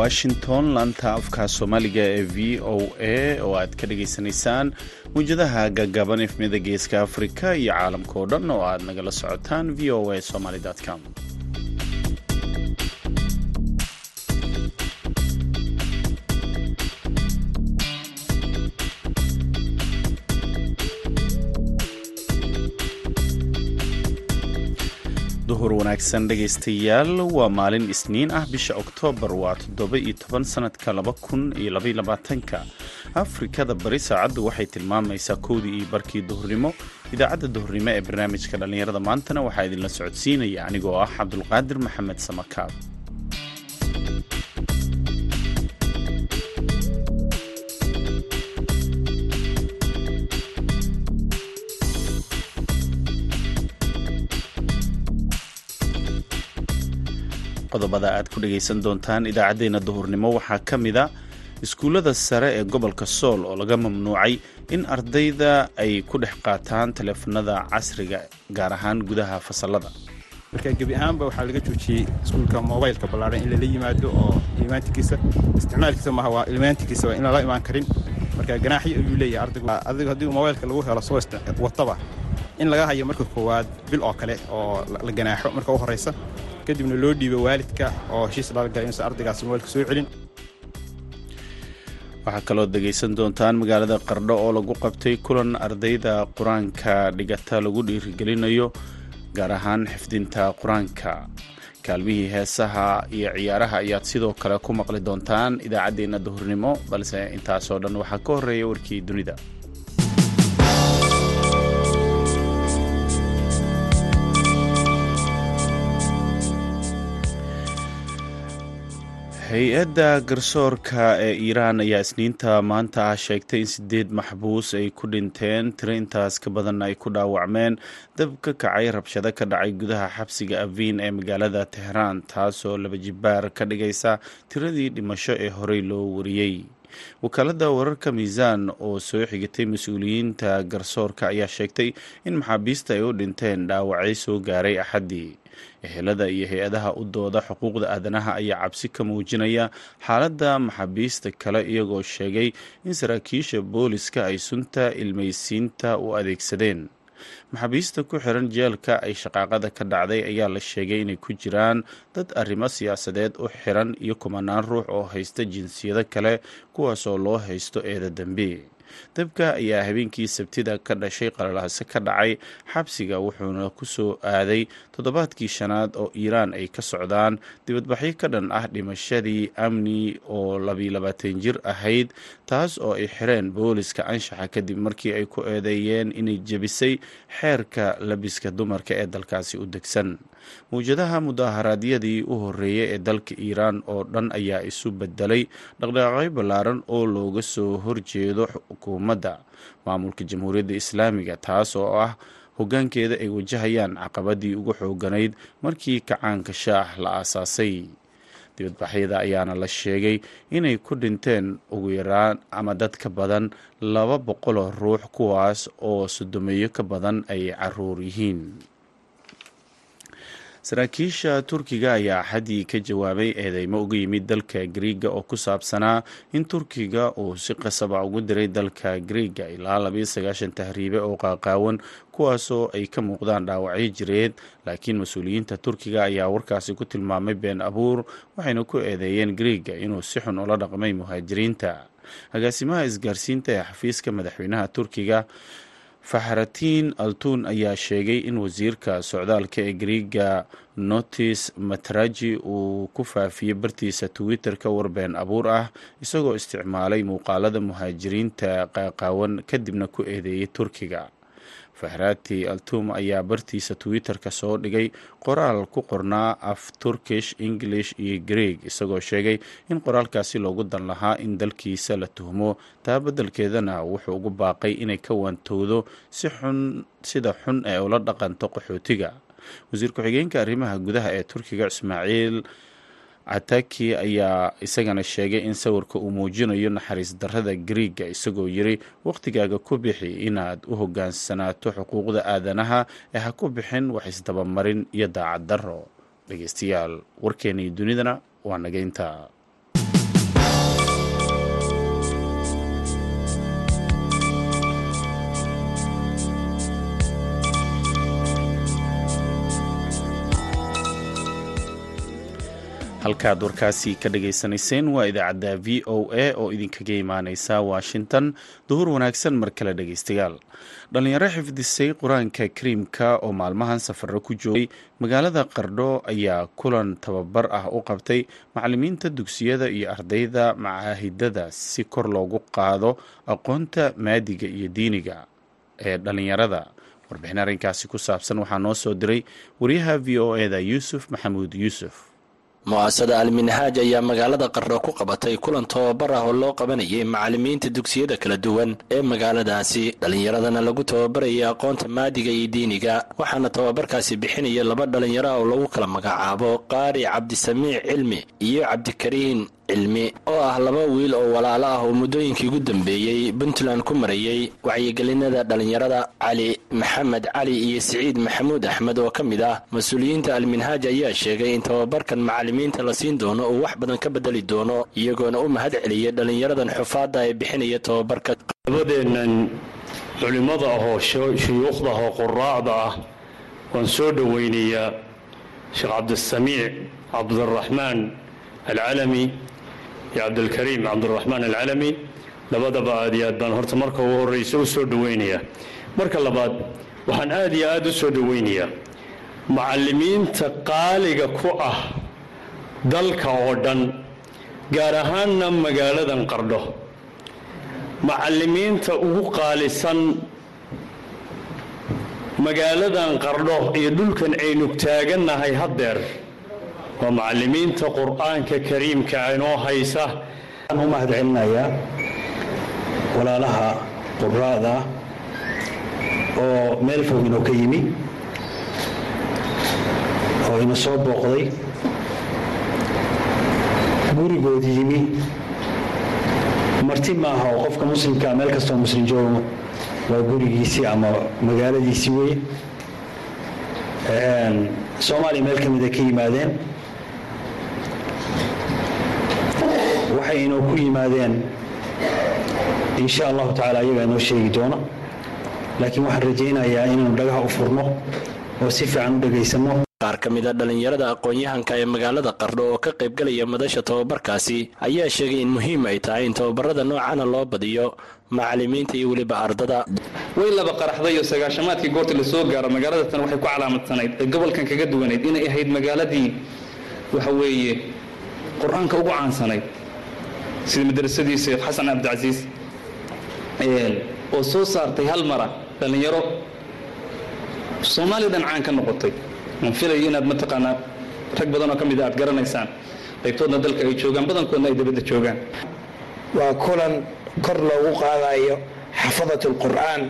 washington laanta afka soomaaliga ee v o a oo aad ka dhagaysanaysaan mawjadaha gagaban efmiyada geeska afrika iyo caalamka oo dhan oo aad nagala socotaan v o a somaly com wanaagsan dhegaystayaal. Waa maalin isniin ah bisha oktoobar waa toddoba iyo toban sanadka laba kun iyo labaiyo labaatanka. Afrikada bari saacaddu waxay tilmaamaysaa kowdii iyo barkii duhurnimo. Idaacadda duhurnimo ee barnaamijka dhallinyarada maantana waxaa idinla socodsiinaya anigoo ah cabdulqaadir maxamed samakaab qodobada aad ku dhagaysan doontaan idaacaddeenna duhurnimo. Waxaa ka mid a iskuullada sare ee gobolka sool oo laga mamnuucay in ardayda ay ku dhex qaataan taleefanada casriga gaar ahaan gudaha fasalada marka gebi ahaanba waxaa laga joojiyey iskuulka mobaylka ballaaran in lala yimaado oo imaantikiisa isticmaalkiisa maaha waa ilmaantikiisa waa in lala imaan karin. Marka ganaaxyo ayuu leeyahay ardaygu haddii mobaylka lagu helo soo wataba. In laga hayo marka koowaad bil oo kale oo la ganaaxo marka u horaysa kadibna loo dhiibo waalidka oo heshiis laalagala inuusan ardaygaasi mobaylka soo celin. Waxaa kaloo dhegaysan doontaan magaalada qardho oo lagu qabtay kulan ardayda qur'aanka dhigata lagu dhiirigelinayo gaar ahaan xifdinta qur'aanka. Kaalmihii heesaha iyo ciyaaraha ayaad sidoo kale ku maqli doontaan idaacaddeenna duhurnimo balse intaasoo dhan waxaa ka horreeya warkii dunida hay'adda garsoorka ee iiraan ayaa isniinta maanta ah sheegtay in sideed maxbuus ay ku dhinteen tiro intaas ka badan ay ku dhaawacmeen. Dab ka kacay rabshado ka dhacay gudaha xabsiga aviin ee magaalada tehraan taasoo laba jibaar ka dhigaysa tiradii dhimasho ee horey loo wariyey wakaaladda wararka miisaan oo soo xigatay mas'uuliyiinta garsoorka ayaa sheegtay in maxaabiista ay u dhinteen dhaawacay soo gaaray axaddii. Ehelada iyo hay'adaha u dooda xuquuqda aadanaha ayaa cabsi ka muujinaya xaaladda maxaabiista kale iyagoo sheegay in saraakiisha booliska ay sunta ilmaysiinta u adeegsadeen maxaabiista ku xiran jeelka ay shaqaaqada ka dhacday ayaa la sheegay inay ku jiraan dad arrimo siyaasadeed u xiran iyo kumanaan ruux oo haysta jinsiyado kale kuwaasoo loo haysto eeda dembi dabka ayaa habeenkii sabtida ka dhashay qalalahase ka dhacay xabsiga wuxuuna ku soo aaday toddobaadkii shanaad oo iiraan ay ka socdaan. Dibadbaxyo ka dhan ah dhimashadii amni oo labiilabaatan jir ahayd taas oo ay xireen booliska anshaxa kadib markii ay ku eedeeyeen inay jebisay xeerka labiska dumarka ee dalkaasi u degsan. Mawjadaha mudaharaadyadii u horreeyay ee dalka iiraan oo dhan ayaa isu bedelay dhaqdhaqaaqyo ballaaran oo looga soo horjeedo xukuumadda. Maamulka jamhuuriyadda islaamiga taas oo ah hoggaankeeda ay wajahayaan caqabadii ugu xooganayd markii kacaanka shaah la aasaasay. Dibadbaxyada ayaana la sheegay inay ku dhinteen ugu yaraan ama dad ka badan laba boqoloo ruux kuwaas oo sodomeeyo ka badan ay carruur yihiin saraakiisha turkiga ayaa axaddii ka jawaabay eedeymo uga yimid dalka griiga oo ku saabsanaa in turkiga uu si qasaba ugu diray dalka griiga ilaa labayo sagaashan tahriibe oo qaaqaawan kuwaasoo ay ka muuqdaan dhaawacyo jireed. Laakiin mas'uuliyiinta turkiga ayaa warkaasi ku tilmaamay been abuur waxayna ku eedeeyeen griiga inuu si xun ula dhaqmay muhaajiriinta. Agaasimaha isgaarsiinta ee xafiiska madaxweynaha turkiga faxratiin altun ayaa sheegay in wasiirka socdaalka ee griiga notis matraji uu ku faafiyey bartiisa twitter-ka warbeen abuur ah isagoo isticmaalay muuqaalada muhaajiriinta qaaqaawan kadibna ku eedeeyey turkiga fahrati altum ayaa bartiisa twitter-ka soo dhigay qoraal ku qornaa af turkish english iyo greeg isagoo sheegay in qoraalkaasi loogu dan lahaa in dalkiisa la tuhmo. Taa beddelkeedana wuxuu ugu baaqay inay ka waantowdo si xun sida xun ee ula dhaqanto qaxootiga. Wasiir ku-xigeenka arrimaha gudaha ee turkiga ismaaciil cataki ayaa isagana sheegay in sawirka uu muujinayo naxariis darrada griiga isagoo yiri wakhtigaaga ku bixi inaad u hogaansanaato xuquuqda aadanaha ee ha ku bixin wax isdabamarin iyo daacad darro. Dhegeystayaal warkeennii dunidana waa nageynta halkaad warkaasi ka dhagaysanayseen waa idaacadda v o a oo idinkaga imaaneysa washington. Duhur wanaagsan mar kale dhegaystayaal dhallinyaro xifdisay qur'aanka kariimka oo maalmahan safarro ku joogay. Magaalada qardho ayaa kulan tababar ah u qabtay macalimiinta dugsiyada iyo ardayda macaahidada si kor loogu qaado aqoonta maadiga iyo diiniga ee dhallinyarada. Warbixin arrinkaasi ku saabsan waxaa noo soo diray wariyaha v o e da yuusuf maxamuud yuusuf mu'asada alminhaaj ayaa magaalada qardho ku qabatay kulan tababar ah oo loo qabanayay macalimiinta dugsiyada kala duwan ee magaaladaasi. Dhallinyaradana lagu tababarayay aqoonta maadiga iyo diiniga waxaana tababarkaasi bixinaya laba dhallinyaro ah oo lagu kala magacaabo qaari cabdisamiic cilmi iyo cabdikariin cilmi oo ah laba wiil oo walaalo ah oo muddooyinkii ugu dambeeyey puntland ku marayay wacyigelinada dhallinyarada cali maxamed cali iyo siciid maxamuud axmed oo ka mid ah. Mas'uuliyiinta alminhaaj ayaa sheegay in tababarkan macalimiinta la siin doono uu wax badan ka bedeli doono iyagoona u mahad celiyay dhallinyaradan xufaadda ee bixinaya tababarka. Labadeennan culimmada ahoo shuyuukhda ahoo quraacda ah waan soo dhoweynayaa sheekh cabdisamiic cabdiraxmaan alcalami iyo cabdilkariim cabdiraxmaan alcalami labadaba aad iyo aad baan horta marka ugu horraysa u soo dhoweynayaa marka labaad waxaan aad iyo aad u soo dhoweynayaa macallimiinta qaaliga ku ah dalka oo dhan gaar ahaanna magaaladan qardho macallimiinta ugu qaalisan magaaladan qardho iyo dhulkan aynu taagannahay haddeer waa macallimiinta qur'aanka kariimka inoo haysa. Waxaan u mahad walaalaha quraada oo meel fog inoo ka yimi oo ina soo booqday. Gurigoodi yimi. Marti maaha oo qofka muslimkaa meel kastoo muslim joogo waa gurigiisii ama magaaladiisii weye soomaaliya meel ka mida ka yimaadeen inoo ku yimaadeen insha allahu tacaala ayagaa inoo sheegi doono. Laakiin waxaan rajaynayaa inaynu dhagaha u furno oo si fiican u dhagaysano qaar ka mid a dhallinyarada aqoon-yahanka ee magaalada qardho oo ka qaybgalaya madasha tababarkaasi ayaa sheegay in muhiim ay tahay in tababarada noocana loo badiyo macalimiinta iyo weliba ardada. Way laba qaraxday oo sagaashamaadkii goorta la soo gaaro magaalada tan waxay ku calaamadsanayd ee gobolkan kaga duwanayd inay ahayd magaaladii waxa weeye qur'aanka ugu caansanayd sida madrasadii sheekh xasan cabdicasiis oo soo saartay hal mara dhallinyaro soomaaliya dhan caan ka noqotay. Aan filayo inaad mataqaanaa rag badan oo ka mid a aad garanaysaan. Qaybtoodna dalka ay joogaan badankoodna ay dabadda joogaan. Waa kulan kor loogu qaadayo xafadat alqur'aan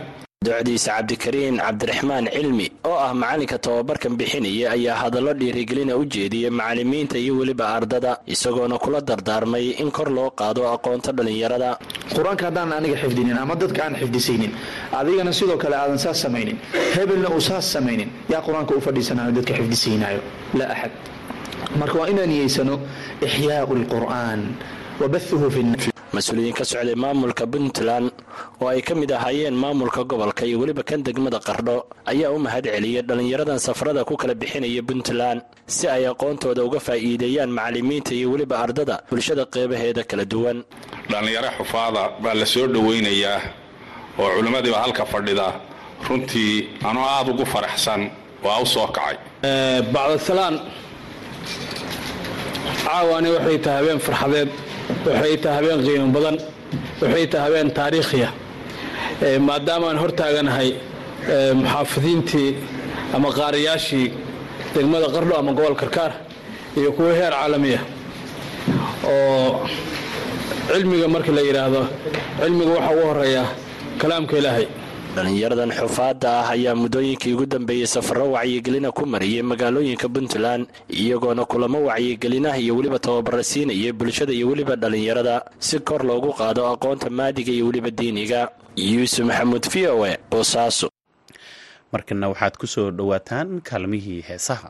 docdiisa cabdikariin cabdiraxmaan cilmi oo ah macalinka tababarkan bixinaya ayaa hadallo dhiirigelina u jeediyay macalimiinta iyo weliba ardada isagoona kula dardaarmay in kor loo qaado aqoonta dhallinyarada qur'aanka haddaan aniga xifdinin ama dadka aan xifdisaynin adigana sidoo kale aadan saas samaynin hebelna uu saas samaynin yaa qur'aanka u fadhiisanayo dadka xifdisaynayo. Laa axad marka waa inaan niyeysano ixyaau lqur'aan mas'uuliyiin ka socday maamulka puntland oo ay ka mid ahaayeen maamulka gobolka iyo weliba kan degmada qardho ayaa u mahad celiyay dhallinyaradan safarada ku kala bixinaya puntland si ay aqoontooda uga faa'iideeyaan macalimiinta iyo weliba ardada bulshada qeybaheeda kala duwan. Dhallinyaro xufaada baa la soo dhowaynayaa oo culimmadiiba halka fadhida. Runtii anoo aada ugu faraxsan waa u soo kacay. Bacdasalaan caawaani waxay tahay habeen farxadeed waxay tahay habeen qiimo badan waxay tahay habeen taariikhiya. Maadaama aan hortaaganahay muxaafidiintii ama qaariyaashii degmada qardho ama gobol karkaar iyo kuwo heer caalamiya oo cilmiga marka la yidhaahdo cilmiga waxaa ugu horreeya kalaamka ilaahay dhallinyaradan xufaadda ah ayaa muddooyinkii ugu dambeeyey safarro wacyigelina ku mariyay magaalooyinka puntland iyagoona kulamo wacyigelinah iyo weliba tababara siinaya bulshada iyo weliba dhallinyarada si kor loogu qaado aqoonta maadiga iyo weliba diiniga. Yuusuf maxamuud v o e boosaaso markana waxaad ku soo dhowaataan kaalmihii heesaha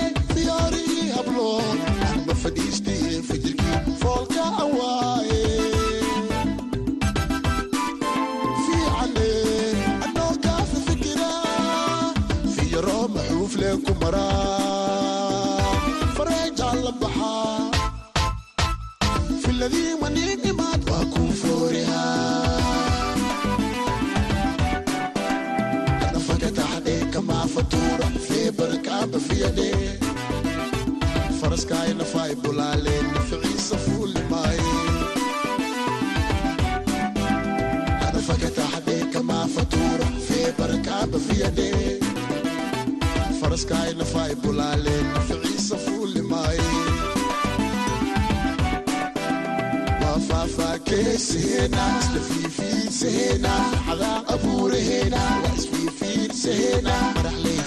fiifiidseheena xadaa abuuraheena waa isfiifiidseheena madaxley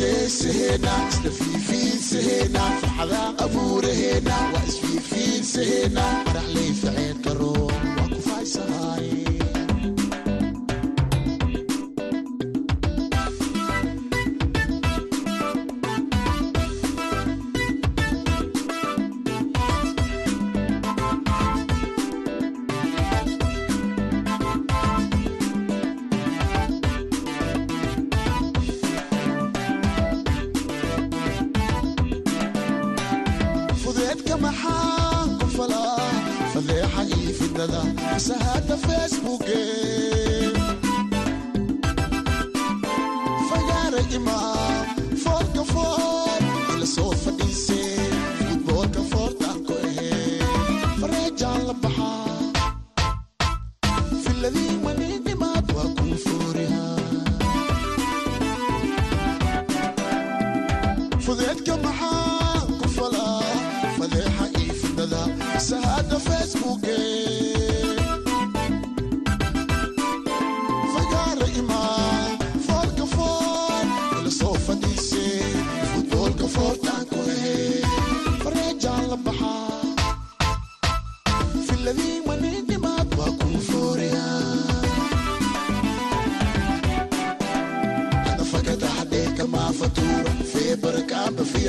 faafaakeeseheena isla fiifiidseheena xadaa abuuraheena waa isfiifiidseheena madaxley faceen karo waa ku faysanaay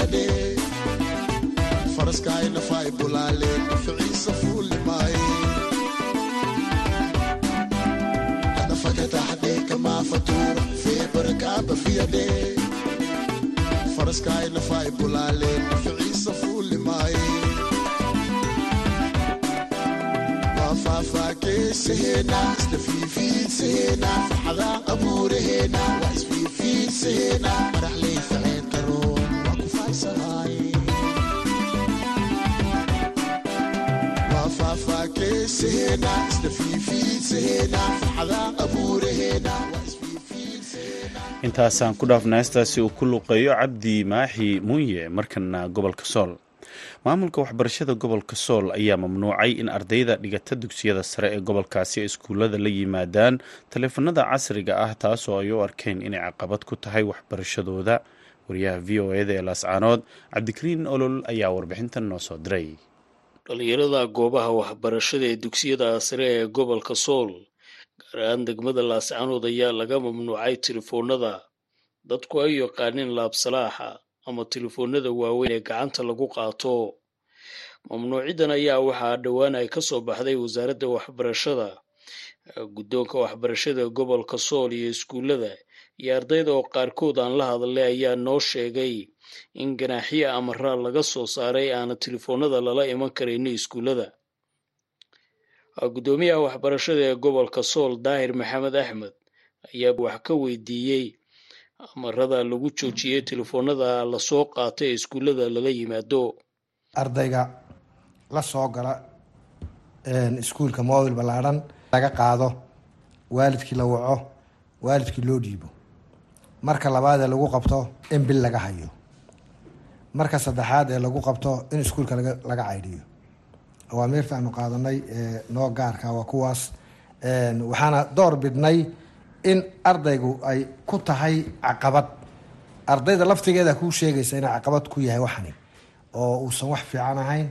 feebarkaaba fiyadhe faraskaay nafaay bulaaleen naficiisa fuulimaaye nafagadaxadhe kamaa fatuura feebarkaaba fiyadhe faraskaay nafaay bulaaleen naficiisa fuulimaaye waa faafaakeeseheena isla fiifiidseheena faxadaa abuuraheena waa isfiifiidseheena madaxley intaasaan ku dhaafna heestaasi uu ku luqeeyo cabdi maaxi munye markana gobolka sool. Maamulka waxbarashada gobolka sool ayaa mamnuucay in ardayda dhigata dugsiyada sare ee gobolkaasi iskuullada la yimaadaan taleefanada casriga ah taasoo ay u arkeen inay caqabad ku tahay waxbarashadooda. Wariyaha v o eda ee laascaanood cabdikariin olol ayaa warbixintan noo soo diray dhalinyarada goobaha waxbarashada ee dugsiyada sare ee gobolka sool gaar ahaan degmada laascaanood ayaa laga mamnuucay telefoonada dadku ay yaqaaneen laabsalaaxa ama telefoonada waaweyn ee gacanta lagu qaato. Mamnuucidan ayaa waxaa dhowaan ay ka soo baxday wasaaradda waxbarashada guddoonka waxbarashada gobolka sool iyo iskuullada iyo ardayda oo qaarkood aan la hadlay ayaa noo sheegay in ganaaxyo amara laga soo saaray aana telefoonada lala iman karayno iskuullada. Guddoomiyaha waxbarashada ee gobolka sool daahir maxamed axmed ayaa wax ka weydiiyey amarada lagu joojiyey telefoonada la soo qaatay ee iskuullada lala yimaado. Ardayga la soo gala iskuulka mobil ballaadhan laga qaado waalidkii la waco waalidkii loo dhiibo. Marka labaad ee lagu qabto in bil laga hayo marka saddexaad ee lagu qabto in iskuulka laga caydhiyo awaamiirta aanu qaadanay noo gaarka waa kuwaas waxaana door bidnay in ardaygu ay ku tahay caqabad. Ardayda laftigeeda kuu sheegaysa inay caqabad ku yahay waxani oo uusan wax fiican ahayn.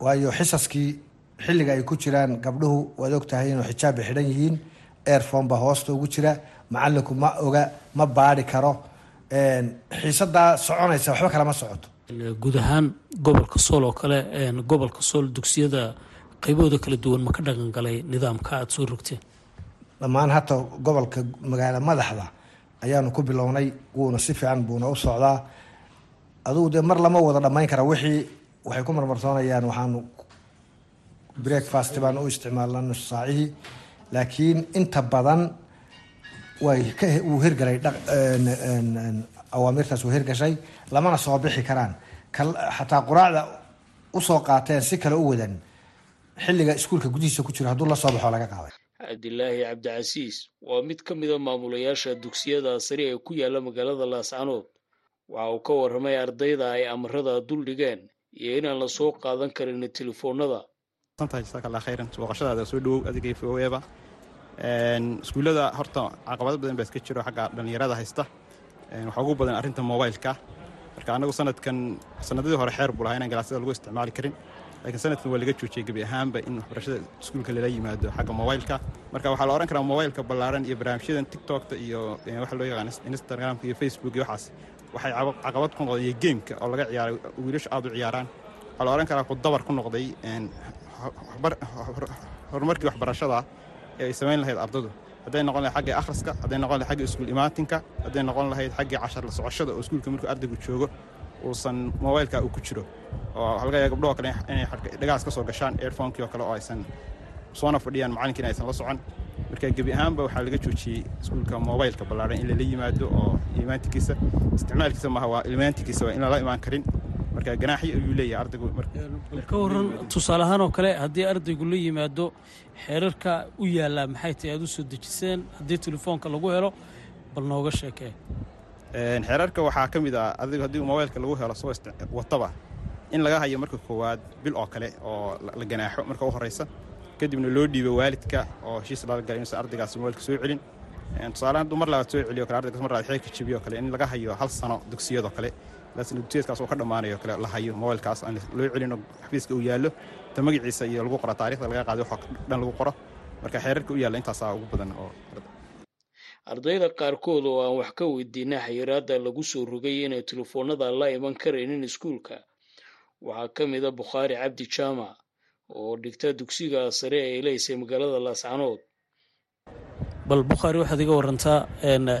Waayo xisaskii xilliga ay ku jiraan gabdhuhu waad ogtahay inuu xijaab xidhan yihiin airphone baa hoosta ugu jira macalinku ma oga ma baari karo xiisadaa soconaysa waxba kalama socoto. Guud ahaan gobolka sool oo kale gobolka sool dugsiyada qaybahooda kala duwan ma ka dhaqan galay nidaamka aada soo rogteen dhammaan hata gobolka magaala madaxda ayaanu ku bilownay wuuna si fiican buuna u socdaa. Adugu dee mar lama wada dhammayn kara wixii waxay ku marmarsoonayaan waxaanu breakfast baan u isticmaalna nus saacihii laakiin inta badan wuu hirgalay awaamirtaas wuu hirgashay lamana soo bixi karaan. Xataa quraacda u soo qaateen si kale u wadan. Xilliga iskuulka gudihiisa ku jiro hadduu la soo baxo laga qaaday. Cabdilaahi cabdicasiis waa mid ka mida maamulayaasha dugsiyada sare ee ku yaalla magaalada laascanood waxa uu ka warramay ardayda ay amarada dul dhigeen iyo inaan la soo qaadan karin telefoonada iskuullada horta caqabado badan baa iska jiro xagga dhallinyarada haysta. Waxaa ugu badan arrinta mobileka marka anagu sanadkan sanadadii hore xeer buu lahaa inaan galaasada lagu isticmaali karin. Laakiin sanadkan waa laga joojiyey gebi ahaanba in waxbarashada iskuulka lala yimaado xagga mobileka marka waxaa la odhan karaa mobilka ballaaran iyo barnaamijyadan tiktokta iyo waxa loo yaqaan instagramka iyo facebook iyo waxaas. Waxay caqabad ku noqday gameka oo laga ciyaaray wiilashu aad u ciyaaraan. Waxaa la odhan karaa ku dabar ku noqday horumarkii waxbarashada ay samayn lahayd ardadu hadday noqon lahayd xagga akhriska hadday noqon lahayd xagga iskuul imaatinka hadday noqon lahayd xagga cashar la socoshada oo iskuulka markuu ardaygu joogo uusan mobilka uu ku jiro. Oo laga yaaba gabdhahoo kale inay dhagaas ka soo gashaan airphonekii oo kale oo aysan soona fadhiyaan macalinkiina aysan la socon. Marka gebi ahaanba waxaa laga joojiyey iskuulka mobilka ballaaran in lala yimaado oo imaantikiisa isticmaalkiisa maaha waa ilmaantikiisa waa in lala imaan karin marka ganaaxyo ayuu leeyahay ardaygu ka waran tusaale ahaan oo kale haddii ardaygu la yimaado xeerarka u yaallaa maxay tahay aad u soo dejiseen? Haddii telefoonka lagu helo bal nooga sheekee. Xeerarka waxaa ka mid ah adigu haddii mobilka lagu helo soo wataba. In laga hayo marka koowaad bil oo kale oo la ganaaxo marka u horeysa kadibna loo dhiibo waalidka oo heshiis lala galay inuusan ardaygaas mobilka soo celin. Tusaale hadduu mar labaad soo celiyo kale ardaygaas mar labaad xeerka jabiyo kale in laga hayo hal sano dugsiyadoo kale dugsiyadkaas oo ka dhammaanayo kale la hayo aan loo celin oo xafiiska uu yaallo ta magaciisa iyo lagu qoro taarikhda laga qaaday waxoo dhan lagu qoro marka xeerarka u yaalla intaasaa ugu badan oo ardayda qaarkood oo aan wax ka weydiina xayiraadda lagu soo rogay inay telefoonada la iman karaynin iskuulka waxaa ka mid a bukhaari cabdi jaamac oo dhigta dugsiga sare ee leysay magaalada laascanood bal bukhaari waxaad iga warantaa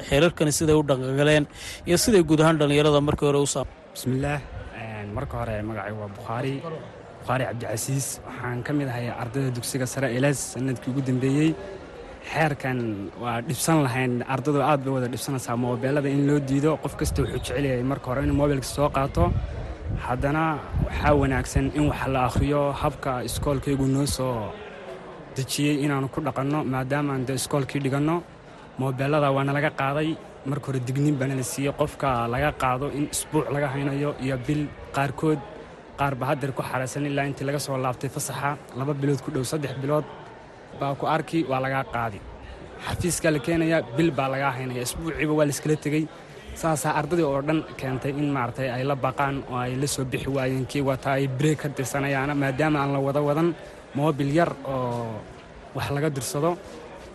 xeerarkani siday u dhaqangaleen iyo siday guud ahaan dhallinyarada markii hore u saam bismillaah marka hore magacay waa bukhaari bukhaari cabdicasiis. Waxaan ka mid ahay ardayda dugsiga sare eles sannadkii ugu dambeeyey. Xeerkan waa dhibsan lahayn. Ardadu aad bay wada dhibsanaysaa moobeelada in loo diido. Qof kasta wuxuu jecelyahay marka hore inuu mobilka soo qaato. Haddana waxaa wanaagsan in wax la akhriyo habka iskoolkaygu noo soo dejiyey inaanu ku dhaqanno maadaamaan de iskoolkii dhiganno. Moobeelada waana laga qaaday. Marka hore digniin baana la siiyey. Qofka laga qaado in isbuuc laga haynayo iyo bil qaarkood. Qaarba hadeer ku xaraysan ilaa intii laga soo laabtay fasaxa. Laba bilood ku dhow saddex bilood baa ku arki waa lagaa qaadi. Xafiiskaa la keenayaa bil baa lagaa haynaya. Isbuuciiba waa layskala tegey. Saasaa ardadii oo dhan keentay in maaragtay ay la baqaan oo ay la soo bixi waayeen kii wataa ay breeg ka dirsanayaana maadaama aan la wada wadan moobil yar oo wax laga dirsado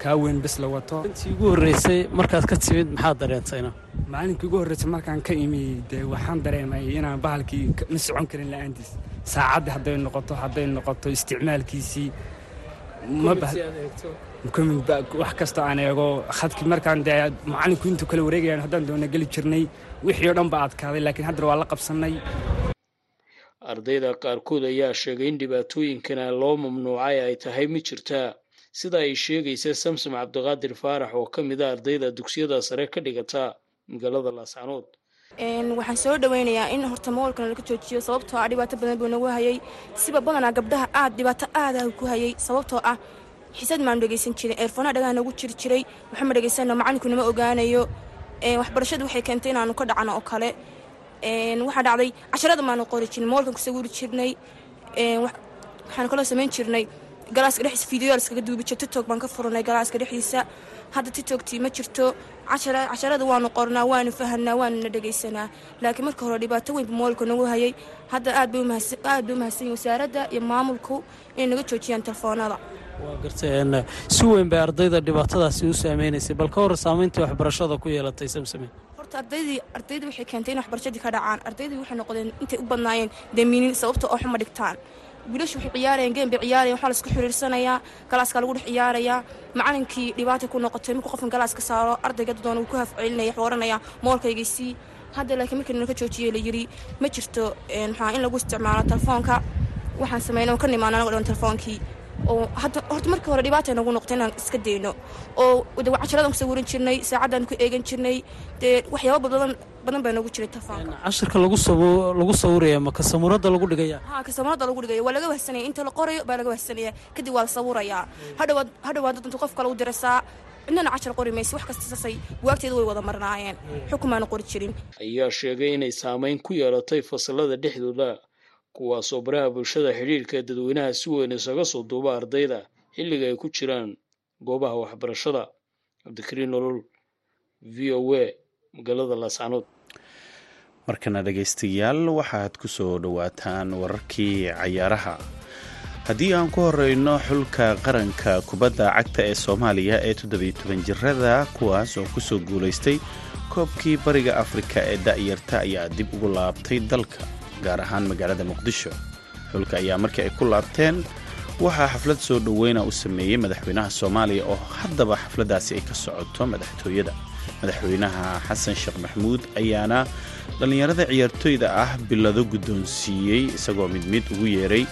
kaa weyn bes la wato. Intii ugu horreysay markaad ka timid maxaad dareentayna maalinkii ugu horreysay markaan ka imi dee waxaan dareemay inaan bahalkii ma socon karin la'aantiis. Saacaddii hadday noqoto hadday noqoto isticmaalkiisii wax kastoo aan eego. Khadkii markaan dee macallinku intuu kala wareegayaan haddaan doona geli jirnay wixii oo dhan ba adkaaday laakiin haddana waa la qabsannay ardayda qaarkood ayaa sheegay in dhibaatooyinkana loo mamnuucay ay tahay mid jirtaa sida ay sheegaysa samsom cabdiqaadir faarax oo ka mid a ardayda dugsiyada sare ka dhigata magaalada laascanood waxaan soo dhaweynayaa in horta moolkana laga joojiyo sababtoo ah dhibaato badan buu nagu hayay. Siba badanaa gabdhaha aad dhibaato aada ku hayay sababtoo ah xisad maanu dhegaysan jirin. Eerfoonaa dhagaha nagu jiri jiray. Waxama dhegaysano macalinku nama ogaanayo. Waxbarashadu waxay keentay inaanu ka dhacno oo kale waxaa dhacday casharada maanu qori jirin moolkan ku sawiri jirnay. Waxaanu kaloo samayn jirnay. Galaaska dhexdiisa fideoyaal iskaga duubi jir tiktok baan ka furanay galaaska dhexdiisa. Hadda tiktoktii ma jirto. Casharada waanu qornaa waanu fahanaa waanuna dhegaysanaa laakiin marka hore dhibaato weynba moolka nagu hayay. Hadda aad bay umahadsanyiin wasaaradda iyo maamulku inay naga joojiyaan telefoonada waa gartay si weyn bay ardayda dhibaatadaasi u saameynaysay bal ka hor saamayntii waxbarashada ku yeelatay samsame horta ardaydii ardayda waxay keentay in waxbarashadii ka dhacaan. Ardaydii waxay noqdeen intay u badnaayeen damiinin sababta oo xuma dhigtaan. Wiilashu waxay ciyaarayaan geem bay ciyaarayan waxaa la isku xiriirsanayaa galaaska lagu dhex ciyaarayaa macalinkii dhibaata ku noqotay markuu qofkan galaas saaro ardayga doona wuu ku hafcelinaya wuxuu oranaya moolkaygaysii hadda laakiin markii nala ka joojiyey la yiri ma jirto maxaa in lagu isticmaalo telefoonka waxaan sameynay oo ka nimaano anago dhan telefoonkii oo hadda horta markii hore dhibaata nagu noqotay inaan iska dayno. Oo de casharadaan ku sawiran jirnay saacaddaan ku eegan jirnay dee waxyaaba badan badan baa nagu jiray telefoonka cashirka lagu lagu sawiraya ma kasamuradda lagu dhigaya? Ha kasamuradda lagu dhigaya. Waa laga wahsanaya inta la qorayo baa laga wahsanaya kadib waa la sawirayaa. Hadhowaad hadhowaad dad qof kale u dirasaa. Cidnana cashar qori maysa. Wax kasta sasay buwaagteeda way wada marnaayeen. Xukumaana qori jirin. Ayaa sheegay inay saamayn ku yeelatay fasalada dhexdooda kuwaasoo baraha bulshada xidhiirka dadweynaha si weyn isaga soo duuba ardayda xilliga ay ku jiraan goobaha waxbarashada. Cabdikariin nolol v o a magaalada laascanood markana dhegaystayaal waxaad ku soo dhowaataan wararkii cayaaraha. Haddii aan ku horeyno xulka qaranka kubadda cagta ee soomaaliya ee toddobiyo toban jirada kuwaas oo ku soo guulaystay koobkii bariga afrika ee da'yarta ayaa dib ugu laabtay dalka gaar ahaan magaalada muqdisho. Xulka ayaa markii ay ku laabteen waxaa xaflad soo dhoweyna u sameeyey madaxweynaha soomaaliya oo haddaba xafladdaasi ay ka socoto madaxtooyada. Madaxweynaha xasan sheekh maxamuud ayaana dhallinyarada ciyaartooyda ah bilado guddoonsiiyey isagoo mid mid ugu yeeray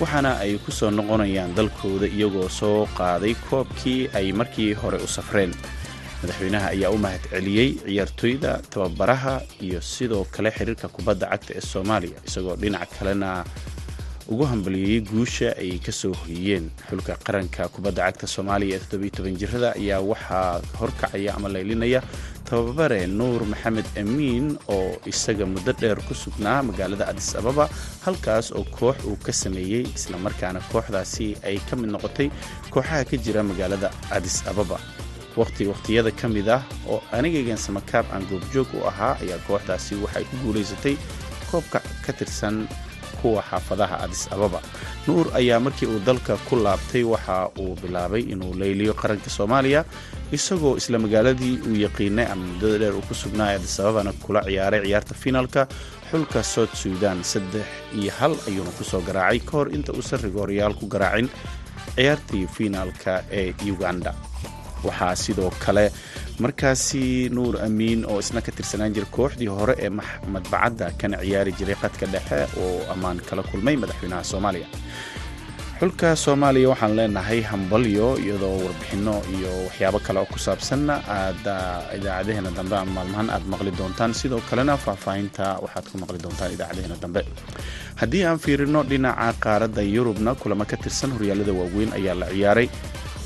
waxaana ay ku soo noqonayaan dalkooda iyagoo soo qaaday koobkii ay markii hore u safreen madaxweynaha ayaa u mahad celiyey ciyaartooyda tababaraha iyo sidoo kale xiriirka kubadda cagta ee soomaaliya isagoo dhinac kalena ugu hambalyeeyey guusha ay ka soo hoyiyeen xulka qaranka kubadda cagta soomaaliya ee jirada ayaa waxaa horkacaya ama laylinaya tababare nuur maxamed amiin oo isaga muddo dheer ku sugnaa magaalada adis ababa halkaas oo koox uu ka sameeyey islamarkaana kooxdaasi ay ka mid noqotay kooxaha ka jira magaalada adis ababa waqti waqhtiyada ka mid ah oo anigaygan samakaab aan goobjoog u ahaa ayaa kooxdaasi waxay ku guulaysatay koobka ka tirsan kuwa xaafadaha adis ababa. Nuur ayaa markii uu dalka ku laabtay waxa uu bilaabay inuu layliyo qaranka soomaaliya isagoo isla magaaladii uu yaqiinay ama muddada dheer uu ku sugnaay adis ababana kula ciyaaray ciyaarta fiinaalka xulka south suudan saddex iyo hal ayuuna ku soo garaacay ka hor inta uusan rigooryaal ku garaacin ciyaartii fiinaalka ee uganda waxaa sidoo kale markaasi nuur amiin oo isna ka tirsanaan jira kooxdii hore ee madbacadda kana ciyaari jiray qadka dhexe oo ammaan kala kulmay madaxweynaha soomaaliya. Xulka soomaaliya waxaan leenahay hambalyo iyadoo warbixinno iyo waxyaabo kale oo ku saabsanna aad idaacadaheena dambe ama maalmahan aad maqli doontaan. Sidoo kalena faahfaahinta waxaad ku maqli doontaan idaacadaheena dambe. Haddii aan fiirino dhinaca qaaradda yurubna kulamo ka tirsan horyaalada waaweyn ayaa la ciyaaray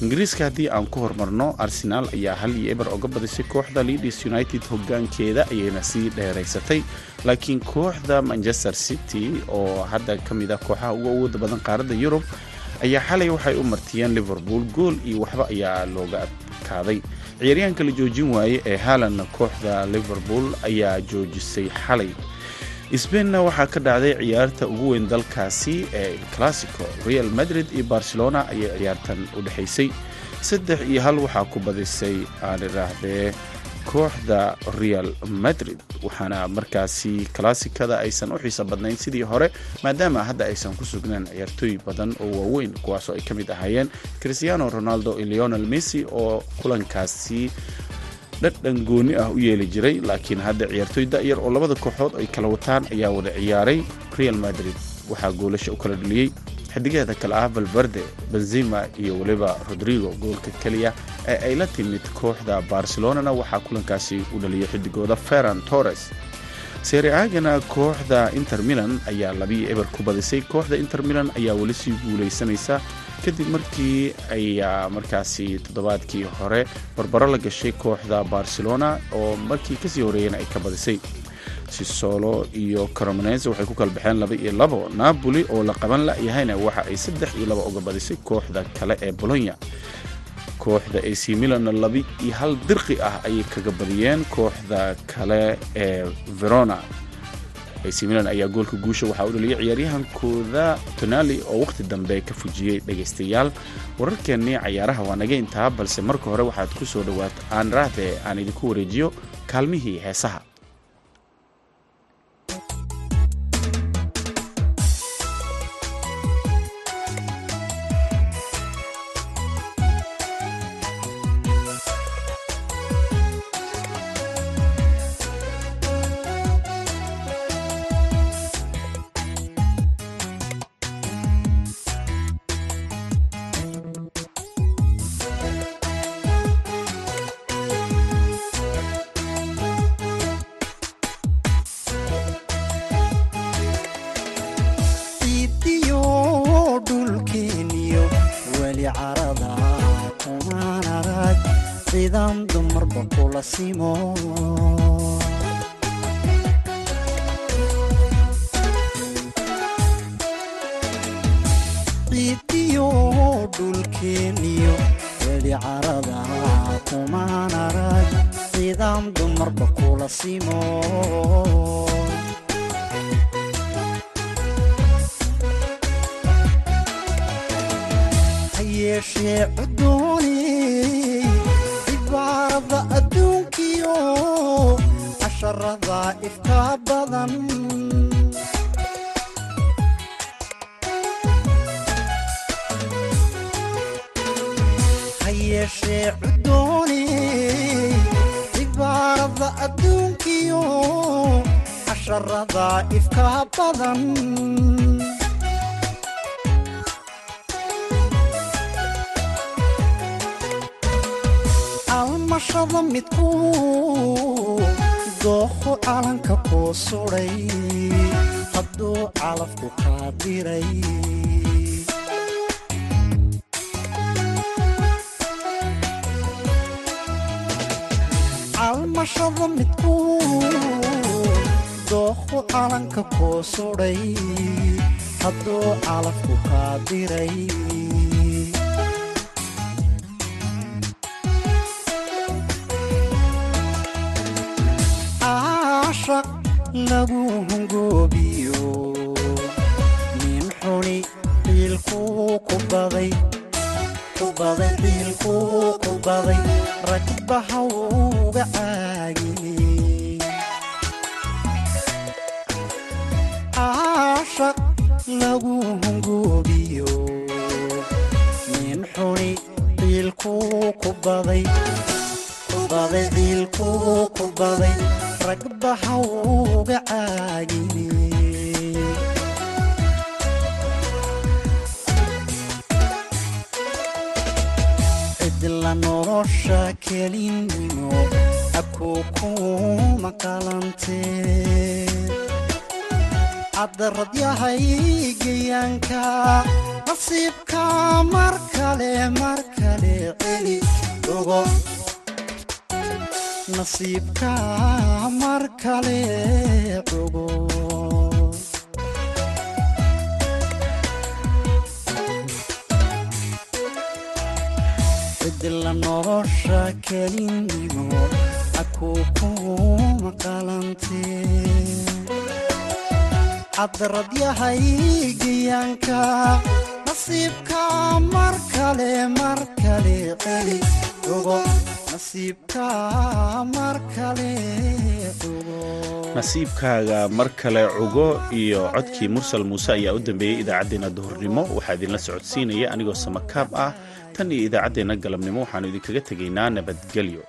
ingiriiska haddii aan ku hormarno arsenaal ayaa hal iyo eber oga badisay kooxda leadis united hogaankeeda ayayna sii dheeraysatay. Laakiin kooxda manchester city oo hadda ka mid ah kooxaha ugu awooda badan qaaradda yurub ayaa xalay waxay u martiyeen liverpool gool iyo waxba ayaa looga adkaaday. Ciyaaryahanka la joojin waaye ee haalanna kooxda liverpool ayaa joojisay xalay sbainna waxaa ka dhacday ciyaarta ugu weyn dalkaasi ee classico real madrid iyo barcelona ayay ciyaartan u dhexaysay saddex iyo hal waxaa ku badisay aan idhaahdee kooxda real madrid. Waxaana markaasi klassikada aysan u xiiso badnayn sidii hore maadaama hadda aysan ku sugnaan ciyaartooy badan oo waaweyn kuwaasoo ay ka mid ahaayeen cristiano ronaldo iyo leonel messi oo kulankaasi dhadhan gooni ah u yeeli jiray laakiin hadda ciyaartooy da'yar oo labada kooxood ay kala wataan ayaa wada ciyaaray real madrid. Waxaa goolasha u kala dhaliyey xidigeeda kale ah valverde benzima iyo weliba rodrigo. Goolka keliya ee ay la timid kooxda barcelonana waxaa kulankaasi u dhaliyay xidigooda ferran torres. Sereagana kooxda inter milan ayaa labiyo eber ku badisay. Kooxda inter milan ayaa weli sii guulaysanaysa kadib markii ayaa markaasi toddobaadkii hore barbaro la gashay kooxda barcelona oo markii ka sii horeeyana ay ka badisay. Sisolo iyo coromonese waxay ku kala baxeen laba iyo labo napoli oo la qaban la-yahayna waxa ay saddex iyo laba uga badisay kooxda kale ee bolonya kooxda ac milanna laba iyo hal dirqi ah ayay kaga badiyeen kooxda kale ee verona ac milan ayaa goolka guusha waxaa u dhaliyay ciyaaryahankooda tonali oo wakhti dambe ka fujiyey dhegaystayaal. Wararkeennii cayaaraha waa naga intaa balse marka hore waxaad ku soo dhowaat aan aan idinku wareejiyo kaalmihii heesaha dumarba hayeeshee cudooney cibaarada adduunkiyo casharada ifkaa badan. Almashada midku dooqo calanka kuu sudhay hadduu calafku kaa diray almashada midku dooqo calanka kuu sudhay hadduu calafku kaa diray nin xuni ciilkuu ku baday ragbaha uga caagiyey caashaq lagu hungoobiyo nin xuni ciilkuu ku baday ku baday ciilkuu ku baday ragbaha uga caagiyey cidla nolosha kelinimo abkuu kuma qalantee nasiibka mar kale mar kale celi ogo nasiibka mar kale ogo nolosha kelinimo akuu kuma qalantee caddarad nasiibka mar kale mar kale celi ogo nasiibkaaga mar kale cugo iyo codkii mursal muuse ayaa u dambeeyey idaacaddeenna duhurnimo. Waxaa idinla socodsiinaya anigoo samakaab ah tan iyo idaacaddeenna galabnimo waxaannu idinkaga tegaynaa nabadgelyo.